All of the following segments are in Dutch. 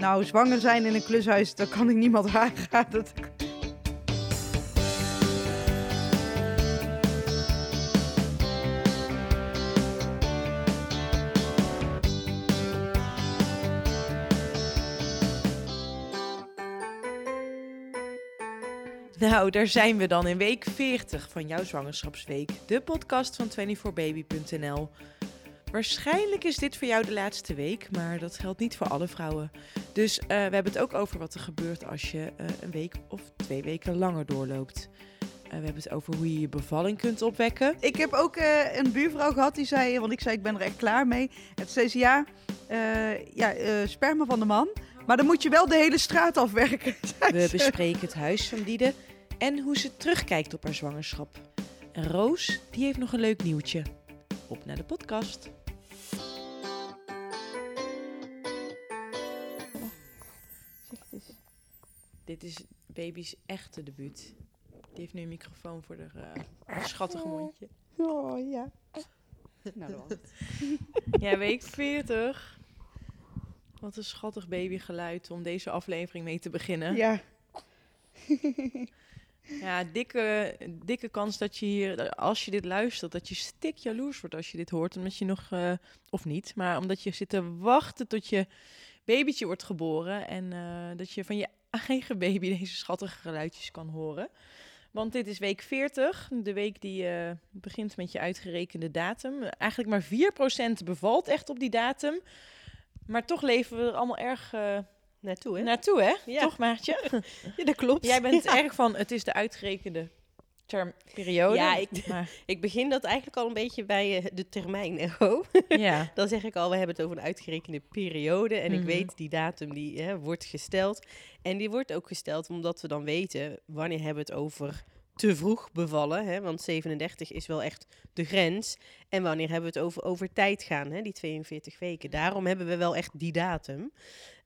Nou, zwanger zijn in een klushuis, daar kan ik niemand aangaan. Dat... Nou, daar zijn we dan in week 40 van jouw zwangerschapsweek. De podcast van 24baby.nl. Waarschijnlijk is dit voor jou de laatste week, maar dat geldt niet voor alle vrouwen. Dus eh, we hebben het ook over wat er gebeurt als je eh, een week of twee weken langer doorloopt. Eh, we hebben het over hoe je je bevalling kunt opwekken. Ik heb ook een buurvrouw gehad die zei, want ik zei ik ben er echt klaar mee. Toen zei ze ja, ja sperma van de man. Maar dan moet je wel de hele straat afwerken. We bespreken het huis van Diede en hoe ze terugkijkt op haar zwangerschap. En Roos, die heeft nog een leuk nieuwtje. Op naar de podcast. Dit is baby's echte debuut. Die heeft nu een microfoon voor de eh, schattige mondje. Oh ja. Nou, dat was het. Ja, week 40. Wat een schattig babygeluid om deze aflevering mee te beginnen. Ja. Ja, dikke, dikke kans dat je hier, als je dit luistert, dat je stik jaloers wordt als je dit hoort. Omdat je nog, eh, of niet, maar omdat je zit te wachten tot je babytje wordt geboren. En eh, dat je van je eigen baby deze schattige geluidjes kan horen. Want dit is week 40, de week die eh, begint met je uitgerekende datum. Eigenlijk maar 4% bevalt echt op die datum. Maar toch leven we er allemaal erg eh, Naartoe, hè? naartoe, hè? Ja. Toch, Maartje? Ja, dat klopt. Jij bent Ja. erg van, het is de uitgerekende term, periode. Ja, ik- Maar, Ik begin dat eigenlijk al een beetje bij eh, de termijn ja. Dan zeg ik al, we hebben het over een uitgerekende periode. En ik Mhm. weet, die datum die hè, wordt gesteld. En die wordt ook gesteld omdat we dan weten, wanneer hebben we het over te vroeg bevallen. Hè? Want 37 is wel echt de grens. En wanneer hebben we het over over tijd gaan, hè? die 42 weken. Daarom hebben we wel echt die datum.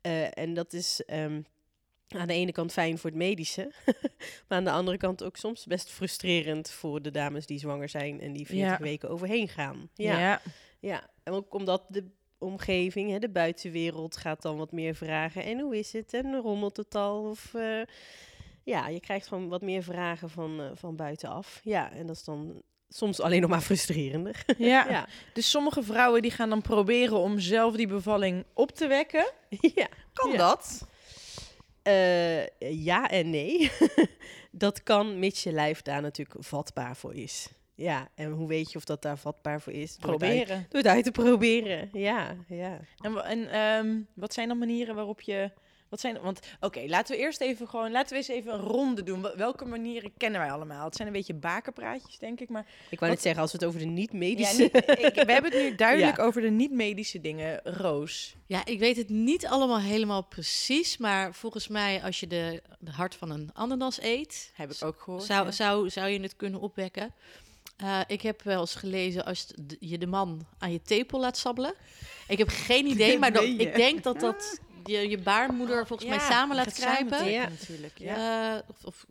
Eh, en dat is... ehm, aan de ene kant fijn voor het medische, maar aan de andere kant ook soms best frustrerend voor de dames die zwanger zijn en die 40 Ja. weken overheen gaan. Ja. Ja, ja. en ook omdat de omgeving, hè, de buitenwereld, gaat dan wat meer vragen. En hoe is het? En rommelt het al? Of, eh, ja, je krijgt gewoon wat meer vragen van, eh, van buitenaf. Ja, en dat is dan soms alleen nog maar frustrerender. Ja. ja. Dus sommige vrouwen die gaan dan proberen om zelf die bevalling op te wekken. ja. Kan Ja. dat? Eh, ja en nee. dat kan, mits je lijf daar natuurlijk vatbaar voor is. Ja, en hoe weet je of dat daar vatbaar voor is? Door het uit- Proberen. door het uit te proberen. Ja, ja. En ehm, wat zijn dan manieren waarop je... Wat zijn, want oké, laten we eerst even gewoon, laten we eens even een ronde doen. Wel- Welke manieren kennen wij allemaal? Het zijn een beetje bakenpraatjes, denk ik. Maar Ik wou net zeggen, als we het over de ja, niet-medische... niet- ik, we hebben het nu duidelijk Ja. over de niet-medische dingen. Roos. Ja, ik weet het niet allemaal helemaal precies, maar volgens mij als je de, de hart van een ananas eet, Heb ik ook gehoord. zou, ja. zou, zou je het kunnen opwekken. Eh, ik heb wel eens gelezen als je de man aan je tepel laat sabbelen. Ik heb geen idee, maar ik denk dat dat je, je baarmoeder volgens mij samen laat samen kruipen. trekken Ja. natuurlijk. Ja. Eh, of, of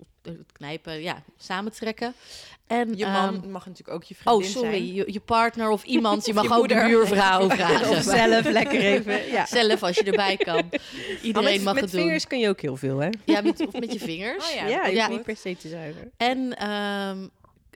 knijpen, ja, samentrekken. En, Je man ehm, mag natuurlijk ook je oh, vriendin sorry, zijn. je, je partner of iemand. Je mag je ook moeder. de buurvrouw vragen. Of zelf lekker even. Ja. Zelf als je erbij kan. Iedereen met, mag met het doen. vingers kun je ook heel veel, hè? Ja, met, of met je vingers. Oh ja, Ja, je ja. hoeft niet per se te zuigen. En ehm,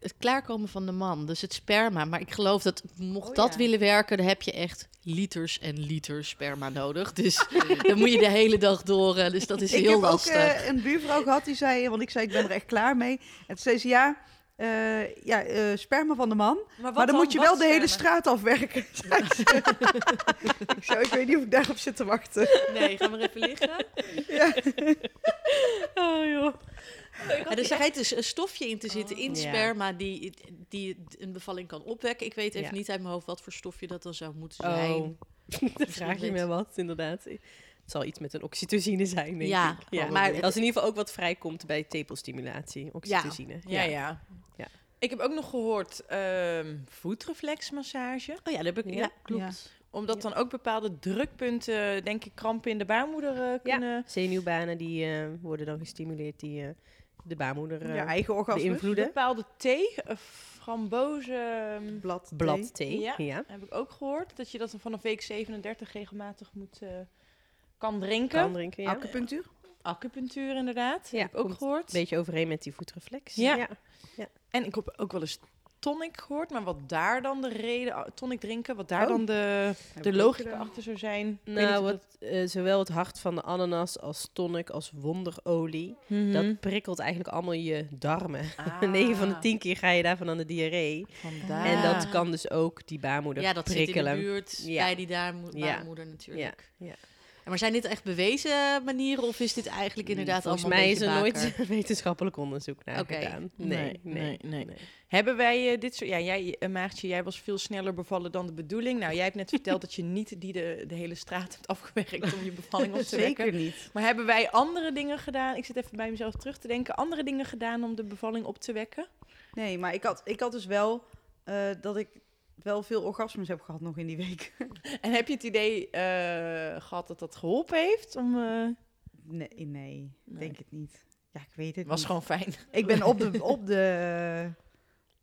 het klaarkomen van de man, dus het sperma. Maar ik geloof dat mocht Oh dat ja. willen werken, dan heb je echt liters en liters sperma nodig. Dus dan moet je de hele dag door. Dus dat is Ik heel heb lastig. ook eh, een buurvrouw gehad die zei, want ik zei ik ben er echt klaar mee. En toen zei ze ja, eh, ja eh, sperma van de man. maar dan, moet je wel de hele straat afwerken. ik, ik weet niet of ik daarop zit te wachten. Nee, ga maar even liggen. Ja. Oh joh. En er schijnt dus een stofje in te zitten in Ja. sperma die, die een bevalling kan opwekken. Ik weet even Ja. niet uit mijn hoofd wat voor stofje dat dan zou moeten zijn. Oh, dan vraag je me wat, inderdaad. Het zal iets met een oxytocine zijn, denk Ja, ik. Ja, maar- dat is in ieder geval ook wat vrijkomt bij tepelstimulatie, oxytocine. Ja, ja. Ja. Ik heb ook nog gehoord ehm voetreflexmassage. Oh ja, dat heb ik. Ja, Ja. klopt. Omdat dan ook bepaalde drukpunten, denk ik, krampen in de baarmoeder eh, kunnen... Zenuwbanen die eh, worden dan gestimuleerd die eh, de baarmoeder eh, Ja, eigen orgasme. beïnvloeden. Bepaalde thee, eh, frambozen... Blad. Bladthee, Ja. ja. Heb ik ook gehoord dat je dat vanaf week 37 regelmatig moet, eh, kan drinken. kan drinken. Ja. Acupunctuur? Acupunctuur inderdaad, Ja, heb ik ook gehoord. Een beetje overeen met die voetreflex. Ja. En ik heb ook wel eens tonic gehoord, maar wat daar dan de reden, ah, tonic drinken, wat daar Oh. dan de, de logica achter zou zijn. Nou, wat, eh, zowel het hart van de ananas als tonic als wonderolie. dat- Mhm. Dat prikkelt eigenlijk allemaal je darmen. Ah, 9 van de 10 keer ga je daarvan aan de diarree. vandaar. En dat kan dus ook die baarmoeder Ja, dat prikkelen. zit in de buurt Ja. bij die daarmo- Ja. baarmoeder natuurlijk. ja. En Maar zijn dit echt bewezen manieren of is dit eigenlijk inderdaad Volgens allemaal mij een is er nooit wetenschappelijk onderzoek naar gedaan. Nee, nee, nee. nee. Hebben wij eh, dit soort... Ja, jij, eh, Maartje, jij was veel sneller bevallen dan de bedoeling. Nou, jij hebt net verteld dat je niet die de, de hele straat hebt afgewerkt om je bevalling op te wekken. Zeker niet. Maar hebben wij andere dingen gedaan? Ik zit even bij mezelf terug te denken. Andere dingen gedaan om de bevalling op te wekken? Nee, maar ik had, ik had dus wel eh, dat ik wel veel orgasmes heb gehad nog in die week. En heb je het idee eh, gehad dat dat geholpen heeft? Om, eh, Nee, nee, ik denk het niet. Ja, ik weet het was niet. gewoon fijn. Ik ben op de, op de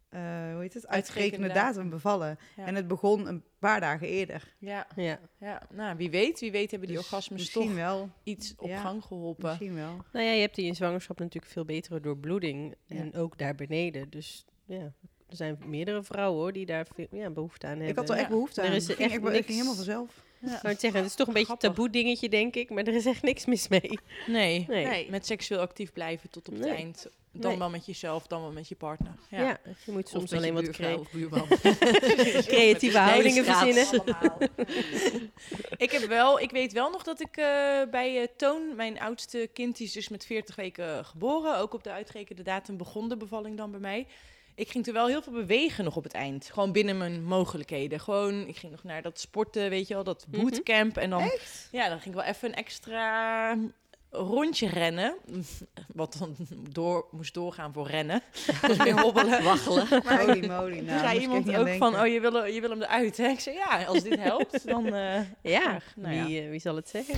eh, hoe heet het, uitgerekende datum bevallen. Ja. En het begon een paar dagen eerder. Ja, Ja. ja, nou wie weet, wie weet hebben die Dus orgasmes misschien toch wel. iets op Ja, gang geholpen. Misschien wel. Nou ja, je hebt in je zwangerschap natuurlijk veel betere doorbloeding. Ja. En ook daar beneden. Dus ja, er zijn meerdere vrouwen hoor, die daar ja, behoefte aan hebben. Ik had er echt Ja. behoefte Er aan. is Het ging, echt niks- ging helemaal vanzelf. Ja. Ik het zeggen, het is toch een beetje een taboe dingetje, denk ik. Maar er is echt niks mis mee. Nee. Nee. Nee. met seksueel actief blijven tot op het Nee. eind. Dan Nee. wel met jezelf, dan wel met je partner. Ja, Ja. je moet soms alleen wat buurman. creatieve houdingen verzinnen. ik, heb wel, ik weet wel nog dat ik eh, bij eh, Toon, mijn oudste kind, die is dus met 40 weken geboren. Ook op de uitgerekende datum begon de bevalling dan bij mij. Ik ging er wel heel veel bewegen nog op het eind. Gewoon binnen mijn mogelijkheden. Gewoon, ik ging nog naar dat sporten, weet je wel, dat Mhm. bootcamp. En dan, ja, dan ging ik wel even een extra rondje rennen. Wat dan door, moest doorgaan voor rennen. Dus meer hobbelen. Waggelen. Holy moly. Nou, Toen zei iemand ook van, oh, je wil, je wil hem eruit, hè? Ik zei, ja, als dit helpt, dan... eh, Ja. Nou ja. wie, eh, wie zal het zeggen?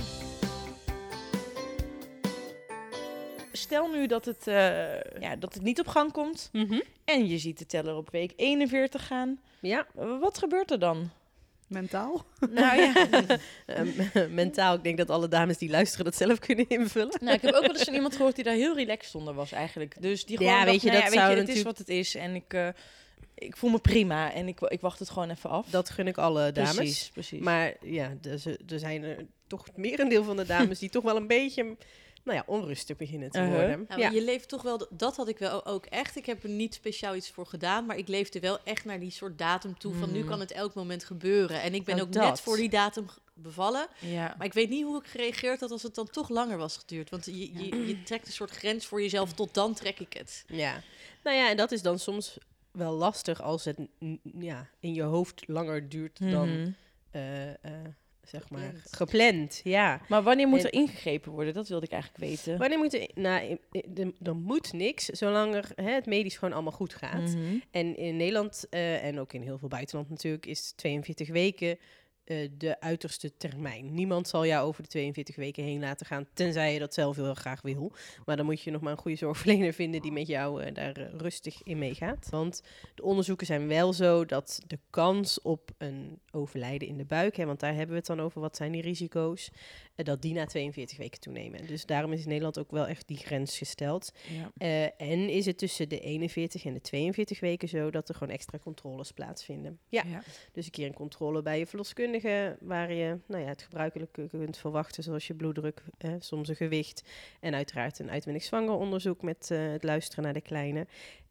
Stel nu dat het, eh, ja, dat het niet op gang komt en je ziet de teller op week 41 gaan. Ja, Wat gebeurt er dan? Mentaal? Nou ja, eh, mentaal. Ik denk dat alle dames die luisteren dat zelf kunnen invullen. nou, ik heb ook wel eens van iemand gehoord die daar heel relaxed onder was eigenlijk. Dus die Ja, gewoon weet dacht, je, nou dat weet zou je, het is wat het is en ik, eh, ik voel me prima en ik, ik wacht het gewoon even af. Dat gun ik alle dames. Precies, precies. Maar ja, er, er zijn er toch het merendeel van de dames die toch wel een beetje, nou ja, onrustig beginnen te Uh-huh. worden. Ja, Ja, maar je leeft toch wel, dat had ik wel ook echt. Ik heb er niet speciaal iets voor gedaan, maar ik leefde wel echt naar die soort datum toe van nu Mm. kan het elk moment gebeuren. En ik ben Nou, ook dat. net voor die datum bevallen, ja. maar ik weet niet hoe ik gereageerd had als het dan toch langer was geduurd. Want je, je, je trekt een soort grens voor jezelf, tot dan trek ik het. ja. Nou ja, en dat is dan soms wel lastig als het n- ja, in je hoofd langer duurt dan, Mhm. eh, eh, zeg maar, Gepland. gepland. Ja. Maar wanneer moet En- er ingegrepen worden? Dat wilde ik eigenlijk weten. Wanneer moet er, nou, er moet niks, zolang er, hè, het medisch gewoon allemaal goed gaat. Mhm. En in Nederland eh, en ook in heel veel buitenland natuurlijk is 42 weken eh, de uiterste termijn. Niemand zal jou over de 42 weken heen laten gaan, tenzij je dat zelf heel graag wil. Maar dan moet je nog maar een goede zorgverlener vinden die met jou eh, daar eh, rustig in meegaat. Want de onderzoeken zijn wel zo dat de kans op een overlijden in de buik, hè, want daar hebben we het dan over, wat zijn die risico's, dat die na 42 weken toenemen. Dus daarom is in Nederland ook wel echt die grens gesteld. Ja. En is het tussen de 41 en de 42 weken zo dat er gewoon extra controles plaatsvinden. Ja, Ja. dus een keer een controle bij je verloskundige, waar je nou ja, het gebruikelijke kunt verwachten, zoals je bloeddruk, eh, soms een gewicht en uiteraard een uitwendig zwanger onderzoek met eh, het luisteren naar de kleine.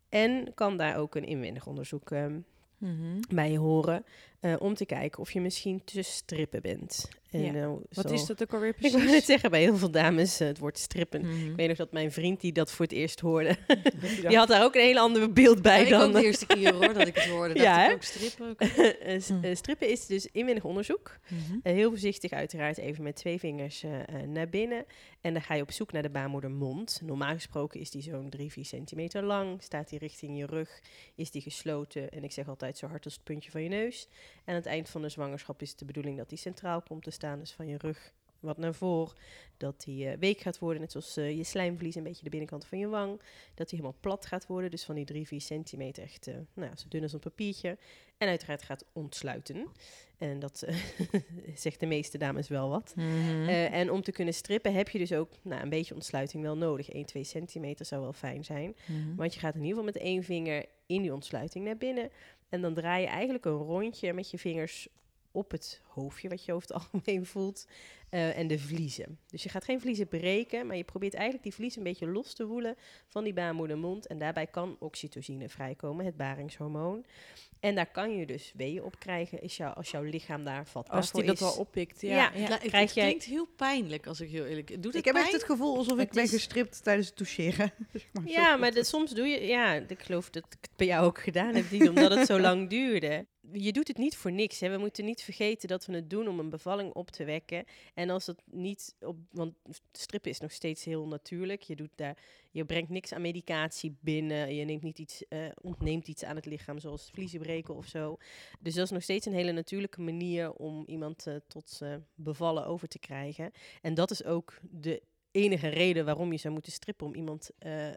En kan daar ook een inwendig onderzoek ehm, Mhm. bij horen, eh, om te kijken of je misschien te strippen bent. En, Ja. nou, Wat is dat ook alweer Ik wou precies? net zeggen, bij heel veel dames eh, het woord strippen. Mhm. Ik weet nog dat mijn vriend die dat voor het eerst hoorde, die had daar ook een heel ander beeld bij Ja, ik dan. ook de eerste keer hoor, dat ik het hoorde. Ja, dacht ik ook strippen. ook. Eh, eh, strippen is dus inwendig onderzoek. Mhm. Heel voorzichtig uiteraard even met twee vingers naar binnen. En dan ga je op zoek naar de baarmoedermond. Normaal gesproken is die zo'n 3, 4 centimeter lang. Staat die richting je rug, is die gesloten. En ik zeg altijd zo hard als het puntje van je neus. En aan het eind van de zwangerschap is de bedoeling dat die centraal komt te staan. Dus van je rug wat naar voren. Dat die uh, week gaat worden, net zoals uh, je slijmvlies, een beetje de binnenkant van je wang. Dat die helemaal plat gaat worden, dus van die 3, 4 centimeter echt uh, nou, zo dun als een papiertje. En uiteraard gaat ontsluiten. En dat zegt de meeste dames wel wat. Mm -hmm. en om te kunnen strippen heb je dus ook nou, een beetje ontsluiting wel nodig. 1, 2 centimeter zou wel fijn zijn. Mm -hmm. Want je gaat in ieder geval met één vinger in die ontsluiting naar binnen. En dan draai je eigenlijk een rondje met je vingers op het hoofdje, wat je over het algemeen voelt, uh, en de vliezen. Dus je gaat geen vliezen breken, maar je probeert eigenlijk die vliezen een beetje los te woelen van die baarmoedermond. En daarbij kan oxytocine vrijkomen, het baringshormoon. En daar kan je dus weeën op krijgen is jou, als jouw lichaam daar vatbaar Als die is. dat wel oppikt, ja. Ja, Ja, het, Krijg het jij- klinkt heel pijnlijk als ik heel eerlijk... Doet het Ik heb echt het gevoel alsof ik ben is- gestript tijdens het toucheren. Zeg maar, zo Ja, maar de- soms doe je... Ja, ik geloof dat ik het bij jou ook gedaan heb, Dien, omdat het zo lang duurde. Je doet het niet voor niks. Hè. We moeten niet vergeten dat we het doen om een bevalling op te wekken. En als het niet op... Want strippen is nog steeds heel natuurlijk. Je, doet daar, je brengt niks aan medicatie binnen. Je neemt niet iets, eh, ontneemt iets aan het lichaam, zoals vliezen breken of zo. Dus dat is nog steeds een hele natuurlijke manier om iemand eh, tot eh, bevallen over te krijgen. En dat is ook de enige reden waarom je zou moeten strippen om iemand eh, eh,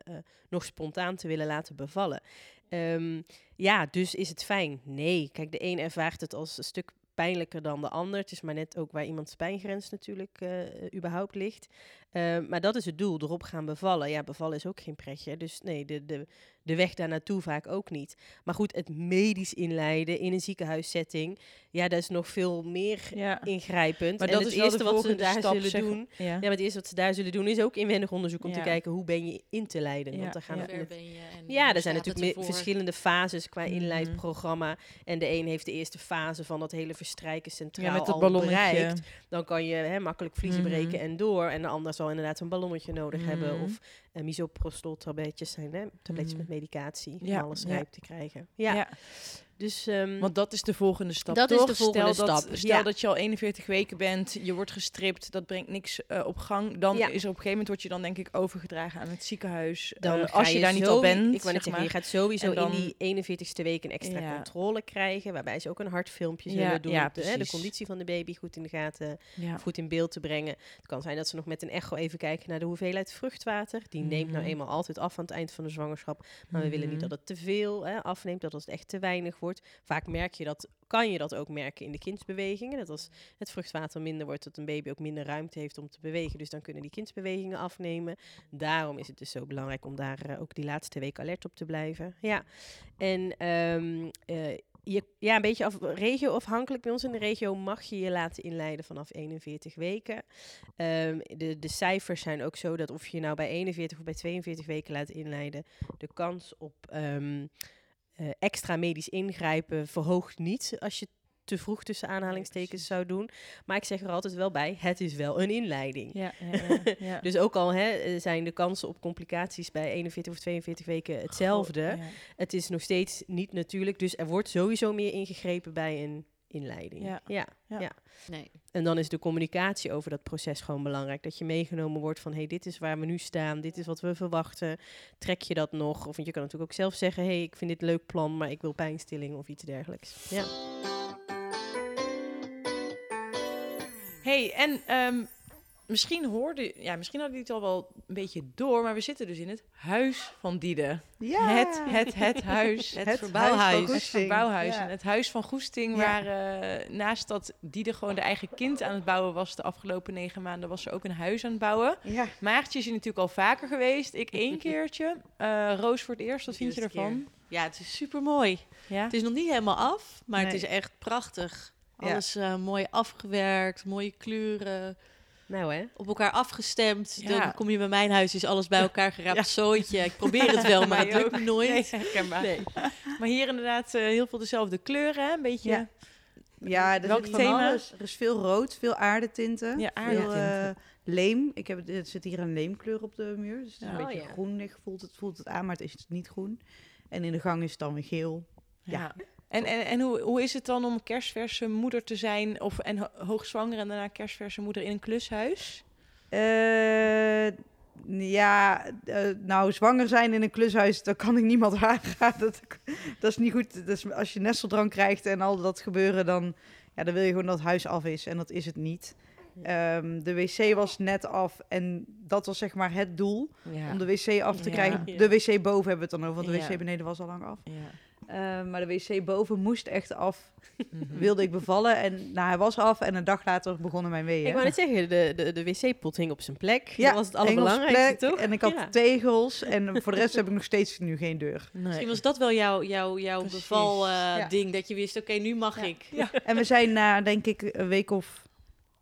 nog spontaan te willen laten bevallen. Ehm, ja, dus is het fijn? Nee. Kijk, de een ervaart het als een stuk pijnlijker dan de ander. Het is maar net ook waar iemands pijngrens natuurlijk eh, überhaupt ligt. Ehm, maar dat is het doel, erop gaan bevallen. Ja, bevallen is ook geen pretje. Dus nee, de, de, de weg daar naartoe vaak ook niet. Maar goed, het medisch inleiden in een ziekenhuissetting, ja, dat is nog veel meer ja. ingrijpend. Maar en dat het is wel eerste de wat ze volgende daar stap, zullen zeg- doen, Ja. ja, maar het eerste wat ze daar zullen doen is ook inwendig onderzoek om te kijken hoe ben je in te leiden. Ja, Want dan gaan ja. Ver ben je en ja, er zijn natuurlijk verschillende fases qua Mhm. inleidprogramma. En de een heeft de eerste fase van dat hele verstrijken centraal Ja, met dat al ballonnetje. bereikt. Dan kan je hè, makkelijk vliezen Mhm. breken en door. En de ander zal inderdaad een ballonnetje nodig hebben. Mhm. Of uh, misoprostol tabletjes zijn, hè? tabletjes Mhm. met medicatie Ja, om alles ja. rijp te krijgen. Ja, dus... ehm, Want dat is de volgende stap. Dat is de volgende stel Dat, stap, stel ja. dat je al 41 weken bent, je wordt gestript, dat brengt niks eh, op gang. Dan Ja. is er op een gegeven moment word je dan denk ik overgedragen aan het ziekenhuis. dan eh, ga als je, daar niet al bent. Ik wou net zeg zeggen, je gaat sowieso dan- in die 41ste week een extra Ja. controle krijgen. Waarbij ze ook een hartfilmpje Ja, zullen doen. ja, om de, hè, de conditie van de baby goed in de gaten Ja. goed in beeld te brengen. Het kan zijn dat ze nog met een echo even kijken naar de hoeveelheid vruchtwater. Die neemt nou Mhm. eenmaal altijd af aan het eind van de zwangerschap. Maar we willen niet Mhm. dat het te veel hè, afneemt, dat het echt te weinig wordt. Vaak merk je dat, kan je dat ook merken in de kindsbewegingen. Dat als het vruchtwater minder wordt, dat een baby ook minder ruimte heeft om te bewegen. Dus dan kunnen die kindsbewegingen afnemen. Daarom is het dus zo belangrijk om daar eh, ook die laatste week alert op te blijven. Ja, en ehm, eh, je, ja, een beetje af, regio-afhankelijk. Bij ons in de regio mag je je laten inleiden vanaf 41 weken. Ehm, de, de cijfers zijn ook zo dat of je nou bij 41 of bij 42 weken laat inleiden, de kans op ehm, eh, extra medisch ingrijpen verhoogt niet als je te vroeg tussen aanhalingstekens zou doen. Maar ik zeg er altijd wel bij, het is wel een inleiding. Ja. Dus ook al hè, eh, zijn de kansen op complicaties bij 41 of 42 weken hetzelfde, het is nog steeds niet natuurlijk. Dus er wordt sowieso meer ingegrepen bij een inleiding. Ja. Ja. Ja. Nee. En dan is de communicatie over dat proces gewoon belangrijk. Dat je meegenomen wordt van, hey, dit is waar we nu staan, dit is wat we verwachten. Trek je dat nog? Of want je kan natuurlijk ook zelf zeggen, hey, ik vind dit een leuk plan, maar ik wil pijnstilling of iets dergelijks. Ja. Hey, en ehm, misschien hoorde, ja, misschien hadden jullie het al wel een beetje door, maar we zitten dus in het huis van Diede. Ja. Het, het, het huis. Het, Het verbouwhuis. huis van Het verbouwhuis. Ja. En het huis van Goesting, Ja. waar eh, naast dat Diede gewoon de eigen kind aan het bouwen was de afgelopen negen maanden, was ze ook een huis aan het bouwen. Ja. Maartje is hier natuurlijk al vaker geweest. Ik één keertje. Eh, Roos voor het eerst. Wat vind je ervan? Ja, het is super mooi. Ja? Het is nog niet helemaal af, maar het is echt prachtig. Ja. Alles eh, mooi afgewerkt, mooie kleuren, Nou hè. op elkaar afgestemd. Ja. Dan kom je bij mijn huis, is alles bij elkaar geraapt zooitje. Ik probeer het wel, maar het lukt ook. me nooit. Nee, herkenbaar. Nee. Maar hier inderdaad eh, heel veel dezelfde kleuren. Hè? Een beetje... Ja. Ja, er Welk van thema? alles. Er is veel rood, veel aardetinten. Ja, Veel aardetinten. eh, leem. Ik heb, er zit hier een leemkleur op de muur. Dus het is Ja. een Oh, beetje ja. groenig. Voelt het, voelt het aan, maar het is niet groen. En in de gang is het dan weer geel. Ja. En, en, en hoe, hoe is het dan om kerstverse moeder te zijn of, en ho- hoogzwanger en daarna kerstverse moeder in een klushuis? Eh, ja, eh, nou, zwanger zijn in een klushuis, daar kan ik niemand aangaan. Dat, dat is niet goed. Dus als je nesteldrang krijgt en al dat gebeuren, dan, ja, dan wil je gewoon dat het huis af is. En dat is het niet. Ehm, de wc was net af en dat was zeg maar het doel Ja. om de wc af te krijgen. Ja. De wc boven hebben we het dan over, want de wc beneden was al lang af. Ja. Ehm, maar de wc boven moest echt af, Mhm. wilde ik bevallen. En nou, hij was af en een dag later begonnen mijn weeën. Ik wou net zeggen, de, de, de wc-pot hing op zijn plek. Ja, dat was het allerbelangrijkste, plek toch? En ik had Ja. tegels en voor de rest heb ik nog steeds nu geen deur. Nee. Misschien was dat wel jouw, jouw, jouw Precies. beval eh, Ja. ding dat je wist, oké, nu mag Ja. ik. En we zijn na, denk ik, een week of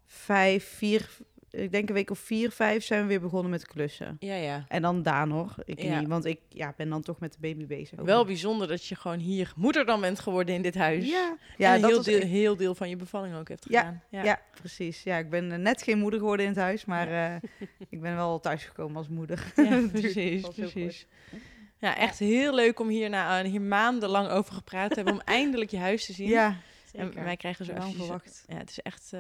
vijf, vier... Ik denk een week of vier, vijf zijn we weer begonnen met klussen. Ja, ja. En dan Daan hoor. Ik Ja. niet, want ik ja, ben dan toch met de baby bezig. Wel bijzonder dat je gewoon hier moeder dan bent geworden in dit huis. Ja, Ja, ja en dat heel, deel, heel deel van je bevalling ook hebt Ja, gedaan. Ja. precies. Ja, ik ben eh, net geen moeder geworden in het huis, maar eh, ik ben wel thuisgekomen als moeder. Ja, Dus precies, precies. Ja, echt heel leuk om hier, na, hier maandenlang over gepraat te hebben. Om eindelijk je huis te zien. Ja, en Zeker. wij krijgen zo lang eventjes- verwacht. Ja, het is echt... eh,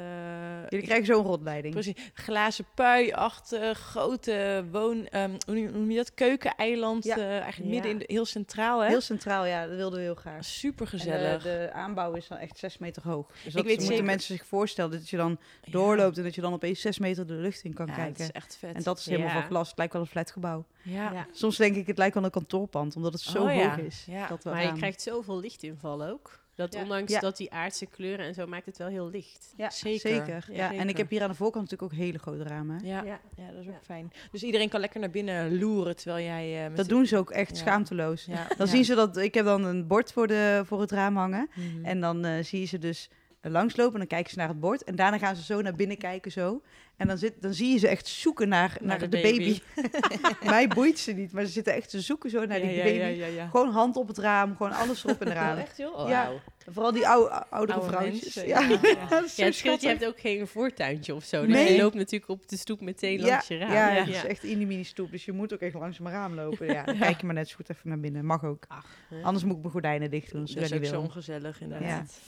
Jullie krijgen zo'n rotleiding. Precies. Glazen pui achter, grote woon... ehm, hoe noem je dat? Keukeneiland. Ja. eh, eigenlijk Ja. midden in de, heel centraal, hè? Heel centraal, ja, dat wilden we heel graag. Super En de, gezellig. de aanbouw is dan echt zes meter hoog. Dus dat weet moeten zeker- mensen zich voorstellen dat je dan doorloopt en dat je dan opeens zes meter de lucht in kan Ja, het kijken. is echt vet. En dat is helemaal Ja. van glas. Het lijkt wel een flatgebouw. Ja. Ja. Soms denk ik, het lijkt wel een kantoorpand, omdat het zo Oh ja, hoog is. ja. Dat we Maar je krijgt zoveel lichtinval ook. Dat Ja. ondanks Ja. dat die aardse kleuren en zo maakt het wel heel licht. ja, Zeker. zeker. Ja, Ja, En ik heb hier aan de voorkant natuurlijk ook hele grote ramen. hè. Ja. Ja. Ja, dat is ook Ja. fijn. Dus iedereen kan lekker naar binnen loeren terwijl jij... eh, met Dat doen ze ook echt Ja. schaamteloos. Ja, Dan ja. zien ze dat, ik heb dan een bord voor, de, voor het raam hangen. Mhm. En dan eh, zie je ze dus langslopen en dan kijken ze naar het bord. En daarna gaan ze zo naar binnen kijken zo. En dan, zit, dan zie je ze echt zoeken naar, naar, de, baby. Mij boeit ze niet, maar ze zitten echt te zoeken zo naar ja, die ja, baby. ja, ja, ja. Gewoon hand op het raam, gewoon alles erop en eraan. echt joh? Oh, Ja. Vooral die oude, oudere Oude vrouwtjes. mensen, ja. ja. dat het scheelt, je hebt ook geen voortuintje of zo. Dus Nee. je loopt natuurlijk op de stoep meteen Ja, langs je raam. ja, Ja. het is echt in die mini-stoep, dus je moet ook echt langs mijn raam lopen. Ja, dan kijk je maar net zo goed even naar binnen. Mag ook. Ach. Anders moet ik mijn gordijnen dicht doen, Dat is ook dat zo ongezellig inderdaad.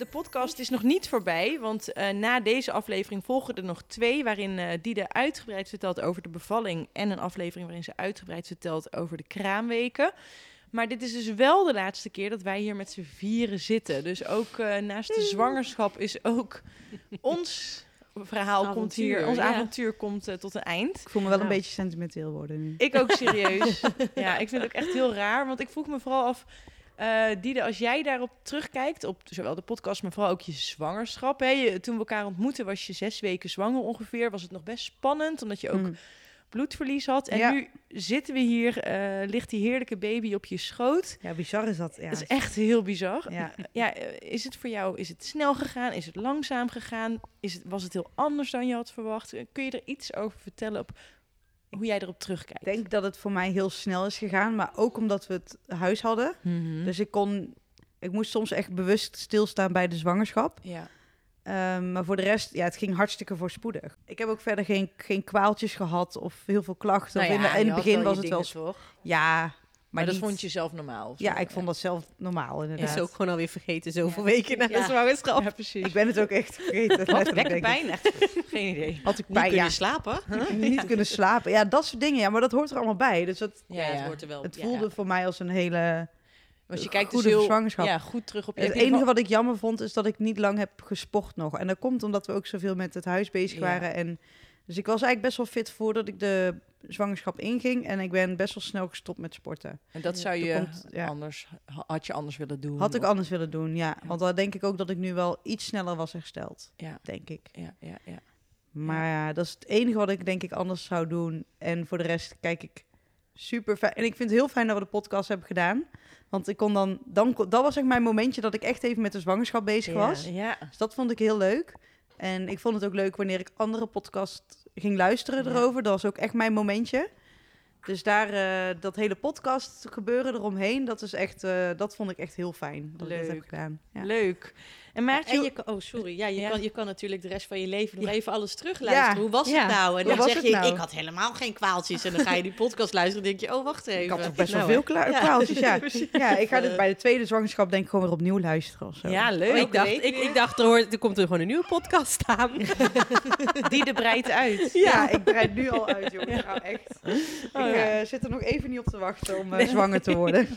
De podcast is nog niet voorbij, want eh, na deze aflevering volgen er nog twee... waarin eh Diede uitgebreid vertelt over de bevalling... en een aflevering waarin ze uitgebreid vertelt over de kraamweken. Maar dit is dus wel de laatste keer dat wij hier met z'n vieren zitten. Dus ook eh, naast de zwangerschap is ook ons verhaal komt hier... Ons ja. avontuur komt tot een eind. Ik voel me wel een beetje sentimenteel worden nu. Ik ook serieus. ja, ik vind het ook echt heel raar. Want ik vroeg me vooral af, eh Diede, als jij daarop terugkijkt, op zowel de podcast, maar vooral ook je zwangerschap. Hè? Je, toen we elkaar ontmoetten, was je zes weken zwanger ongeveer. Was het nog best spannend, omdat je ook Mm. bloedverlies had. En Ja. nu zitten we hier, eh, ligt die heerlijke baby op je schoot. Ja, bizar is dat. Ja, dat is echt heel bizar. Ja. Ja, eh, is het voor jou, is het snel gegaan? Is het langzaam gegaan? Is het, was het heel anders dan je had verwacht? Kun je er iets over vertellen op hoe jij erop terugkijkt? Ik denk dat het voor mij heel snel is gegaan, maar ook omdat we het huis hadden. Mhm. Dus ik kon, ik moest soms echt bewust stilstaan bij de zwangerschap. ja. Ehm, maar voor de rest, ja, het ging hartstikke voorspoedig. Ik heb ook verder geen, geen kwaaltjes gehad of heel veel klachten. Nou of in, de- in het begin was het wel... toch? Ja, maar, Maar, dat niet- vond je zelf normaal? Ja, ik vond dat zelf normaal Is inderdaad. ook gewoon alweer vergeten, zoveel weken na de Ja. zwangerschap. Ja, precies. Ik ben het ook echt vergeten. Denk ik. pijn, echt. Geen idee. Had ik Niet pijn, kunnen ja. slapen? Niet kunnen slapen. Ja, dat soort dingen. Ja, maar dat hoort er allemaal bij. Dus het, Ja, ja. het hoort er wel. het voelde ja. voor mij als een hele Want je kijkt goede dus heel zwangerschap. ja, goed terug op je Het enige wat ik jammer vond, is dat ik niet lang heb gesport nog. En dat komt omdat we ook zoveel met het huis bezig Ja. waren. En, dus ik was eigenlijk best wel fit voordat ik de zwangerschap inging. En ik ben best wel snel gestopt met sporten. En dat zou je komt- ja. anders, had je anders willen doen? Had ik of- anders willen doen, ja. Want dan denk ik ook dat ik nu wel iets sneller was hersteld. Ja. Denk ik. Ja, ja, ja. Maar ja, dat is het enige wat ik denk ik anders zou doen. En voor de rest kijk ik super fijn. En ik vind het heel fijn dat we de podcast hebben gedaan. Want ik kon dan, dan dat was echt mijn momentje dat ik echt even met de zwangerschap bezig was. Ja. Dus dat vond ik heel leuk. En ik vond het ook leuk wanneer ik andere podcast ging luisteren Ja. erover. Dat was ook echt mijn momentje. Dus daar, eh, dat hele podcast gebeuren eromheen, dat is echt, eh, dat vond ik echt heel fijn. Dat ik dat heb Leuk. gedaan. Ja. Leuk. En Maartje, En je kan, oh, sorry. Ja, je, Ja. Kan, je kan natuurlijk de rest van je leven nog Ja. even alles terugluisteren. Ja. Hoe was Ja. het nou? En dan zeg je, nou? ik had helemaal geen kwaaltjes. En dan ga je die podcast luisteren en denk je, oh, wacht even. Ik had toch best wel Nou, veel kla- Ja. kwaaltjes, ja. Precies. ja. Ik ga Eh, dit bij de tweede zwangerschap denk ik gewoon weer opnieuw luisteren of zo. ja, leuk. Oh, ik, dacht, ik, ik dacht, er, hoort, er komt er gewoon een nieuwe podcast aan. Die de breidt uit. Ja, ik breid nu al uit, jongens. Nou, echt. Oh, ik ja. eh, zit er nog even niet op te wachten om eh, zwanger te worden.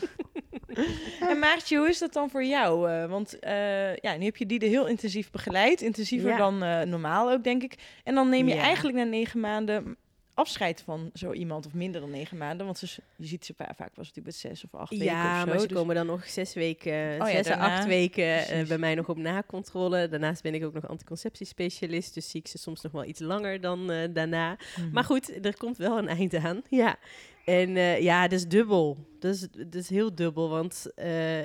en Maartje, hoe is dat dan voor jou? Uh, want uh, ja, nu heb je die er heel intensief begeleid. Intensiever ja. dan uh, normaal ook, denk ik. En dan neem je ja. eigenlijk na negen maanden afscheid van zo iemand of minder dan negen maanden. Want ze, je ziet ze vaak was het met zes of acht weken Ja, maar ze dus- komen dan nog zes weken, Oh zes à acht weken eh, bij mij nog op nakontrole. Daarnaast ben ik ook nog anticonceptiespecialist, dus zie ik ze soms nog wel iets langer dan eh, daarna. Mhm. Maar goed, er komt wel een eind aan. Ja. En eh, ja, dat is dubbel. Dat is, dat is heel dubbel, want eh,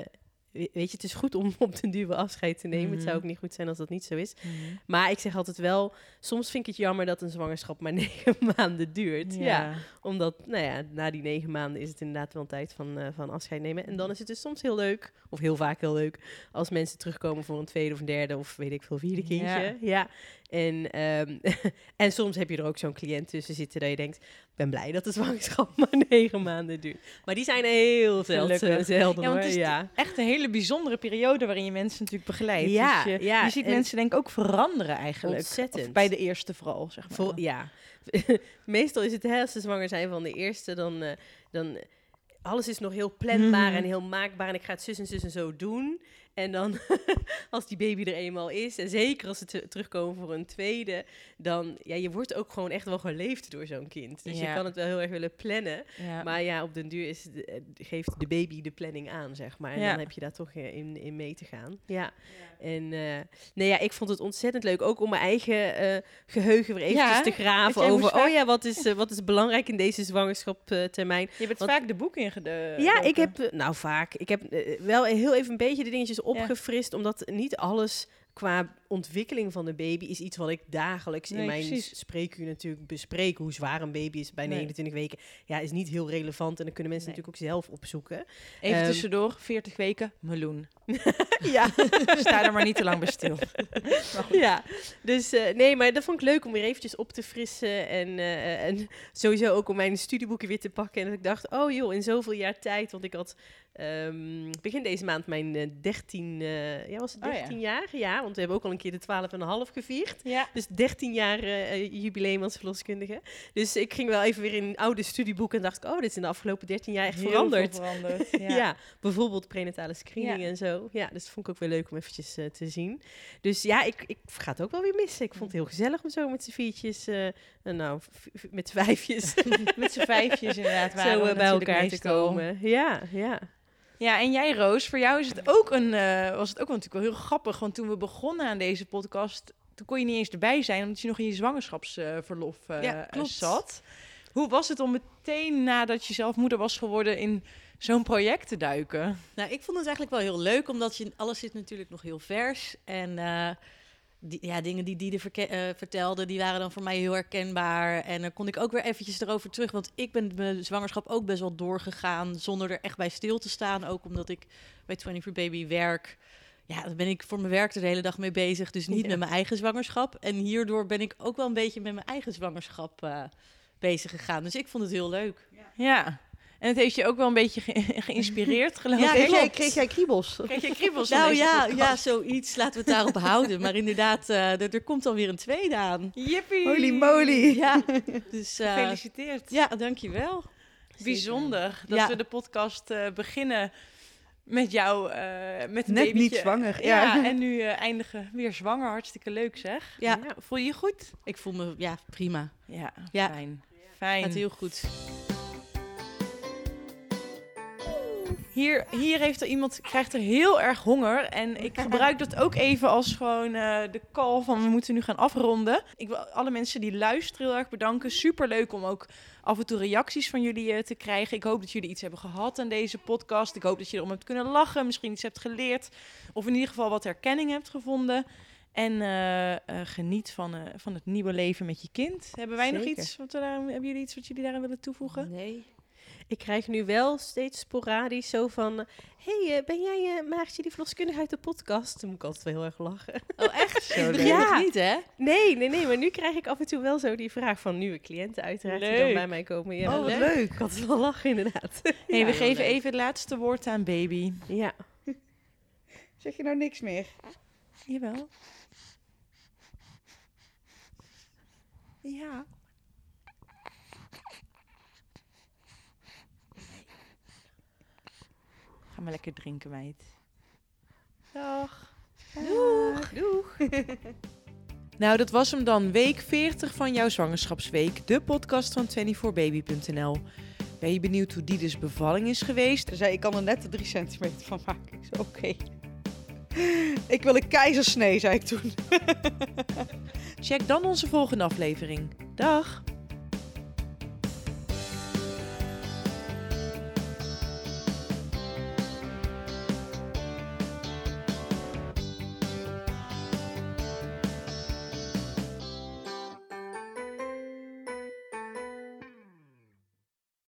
weet je, het is goed om op den duur afscheid te nemen. Het zou Mhm. ook niet goed zijn als dat niet zo is. Mhm. Maar ik zeg altijd wel, soms vind ik het jammer dat een zwangerschap maar negen maanden duurt. ja omdat, nou ja, na die negen maanden is het inderdaad wel een tijd van, eh, van afscheid nemen. En dan is het dus soms heel leuk, of heel vaak heel leuk, als mensen terugkomen voor een tweede of een derde of weet ik veel, vierde kindje. Ja. Ja. En, ehm, en soms heb je er ook zo'n cliënt tussen zitten dat je denkt, ben blij dat de zwangerschap maar negen maanden duurt. Maar die zijn heel zeldzaam. Gelukkig. zelden Ja, want het is ja. echt een hele bijzondere periode waarin je mensen natuurlijk begeleidt. Ja, dus je, ja, je ziet en- mensen denk ik ook veranderen eigenlijk. Ontzettend. Of bij de eerste vooral, zeg maar. Vol- ja. Meestal is het hè, als ze zwanger zijn van de eerste, dan, eh, dan alles is nog heel planbaar Mhm. en heel maakbaar en ik ga het zus en zus en zo doen. En dan, als die baby er eenmaal is, en zeker als ze te- terugkomen voor een tweede, dan, ja, je wordt ook gewoon echt wel geleefd door zo'n kind. Dus Ja. je kan het wel heel erg willen plannen. Ja. Maar ja, op den duur is, de- eh, geeft de baby de planning aan, zeg maar. En Ja. dan heb je daar toch in, in mee te gaan. Ja. En eh, nee, ja, ik vond het ontzettend leuk. Ook om mijn eigen eh, geheugen weer eventjes te graven over... Oh ja, wat is, wat is belangrijk in deze zwangerschaptermijn? je bent want- vaak de boek ingede. ja, ik heb... Nou, vaak. Ik heb wel heel even een beetje de dingetjes Opgefrist. Omdat niet alles qua ontwikkeling van de baby is iets wat ik dagelijks Nee, in mijn precies. spreekuur natuurlijk bespreek. Hoe zwaar een baby is bij Nee. 29 weken. Ja, is niet heel relevant. En dan kunnen mensen Nee. natuurlijk ook zelf opzoeken. Even Ehm, tussendoor, 40 weken, meloen. ja. Sta er maar niet te lang bij stil. ja, dus eh, nee, maar dat vond ik leuk om weer eventjes op te frissen. En, eh, en sowieso ook om mijn studieboeken weer te pakken. En dat ik dacht, oh joh, in zoveel jaar tijd. Want ik had ehm, begin deze maand mijn eh, 13, eh, ja was het Oh ja. 13 jaar? Ja, want we hebben ook al een keer de 12 en een half gevierd. Ja. Dus 13 jaar jubileum als verloskundige. Dus ik ging wel even weer in oude studieboeken en dacht ik, oh, dit is in de afgelopen 13 jaar echt Heel veranderd. veranderd. Ja. Ja. bijvoorbeeld prenatale screening en zo. Ja, dus dat vond ik ook weer leuk om eventjes eh, te zien. Dus ja, ik, ik ga het ook wel weer missen. Ik vond het heel gezellig om zo met z'n viertjes, eh, nou, met z'n vijfjes, Met z'n vijfjes inderdaad waren zo we eh, bij elkaar te komen. Ja, ja. Ja, en jij Roos, voor jou is het ook een, was het ook natuurlijk wel heel grappig. Want toen we begonnen aan deze podcast, toen kon je niet eens erbij zijn, omdat je nog in je zwangerschapsverlof Ja, zat. Hoe was het om meteen nadat je zelf moeder was geworden in zo'n project te duiken? Nou, ik vond het eigenlijk wel heel leuk, omdat je, alles zit natuurlijk nog heel vers. En eh, die, ja, dingen die Diede verke- eh, vertelde, die waren dan voor mij heel herkenbaar. En dan kon ik ook weer eventjes erover terug, want ik ben mijn zwangerschap ook best wel doorgegaan, zonder er echt bij stil te staan. Ook omdat ik bij 24 Baby werk. Ja, daar ben ik voor mijn werk er de hele dag mee bezig, dus niet Ja. met mijn eigen zwangerschap. En hierdoor ben ik ook wel een beetje met mijn eigen zwangerschap eh, bezig gegaan. Dus ik vond het heel leuk. Ja, en het heeft je ook wel een beetje ge- geïnspireerd, geloof Ja, ik. Kreeg jij, klopt. kreeg jij kriebels? Kreeg je kriebels Nou ja, podcast? ja, zoiets. Laten we het daarop houden. Maar inderdaad, eh, er, er komt alweer een tweede aan. Jippie! Holy moly. Ja, dus eh, Gefeliciteerd. ja, dankjewel. Bijzonder dat Ja. we de podcast eh, beginnen met jou, eh, met een Net babytje. niet zwanger. Ja, Ja. en nu eh, eindigen weer zwanger. Hartstikke leuk zeg. Ja, Voel je je goed? ik voel me ja, prima. Ja, Ja. fijn. Fijn. Gaat heel goed. Hier, hier heeft er iemand, krijgt er heel erg honger. En ik gebruik dat ook even als gewoon eh, de call van we moeten nu gaan afronden. Ik wil alle mensen die luisteren heel erg bedanken. Super leuk om ook af en toe reacties van jullie eh, te krijgen. Ik hoop dat jullie iets hebben gehad aan deze podcast. Ik hoop dat je erom hebt kunnen lachen, misschien iets hebt geleerd. Of in ieder geval wat herkenning hebt gevonden. En eh, geniet van, van het nieuwe leven met je kind. Hebben wij nog iets? Wat we daar, hebben jullie iets wat jullie daarin willen toevoegen? Nee. Ik krijg nu wel steeds sporadisch zo van... hey, eh, ben jij eh Maartje die verloskundige uit de podcast? Dan moet ik altijd wel heel erg lachen. Oh, echt? Zo Ik leuk. Ja. niet, hè? Nee, nee, nee. Maar nu krijg ik af en toe wel zo die vraag van nieuwe cliënten uiteraard. Die dan Leuk. bij mij komen. Ja, Oh, wat leuk. leuk. Ik had het wel lachen inderdaad. Nee, Ja, we geven leuk. even het laatste woord aan baby. Ja. Zeg je nou niks meer? Jawel. Ja. Ga maar lekker drinken, meid. Dag. Doeg. Doeg. Nou, dat was hem dan. Week 40 van jouw zwangerschapsweek. De podcast van 24baby.nl. Ben je benieuwd hoe Dides bevalling is geweest? Ze zei, ik kan er net de 3 centimeter van maken. Ik zei, oké. Ik wil een keizersnee, zei ik toen. Check dan onze volgende aflevering. Dag!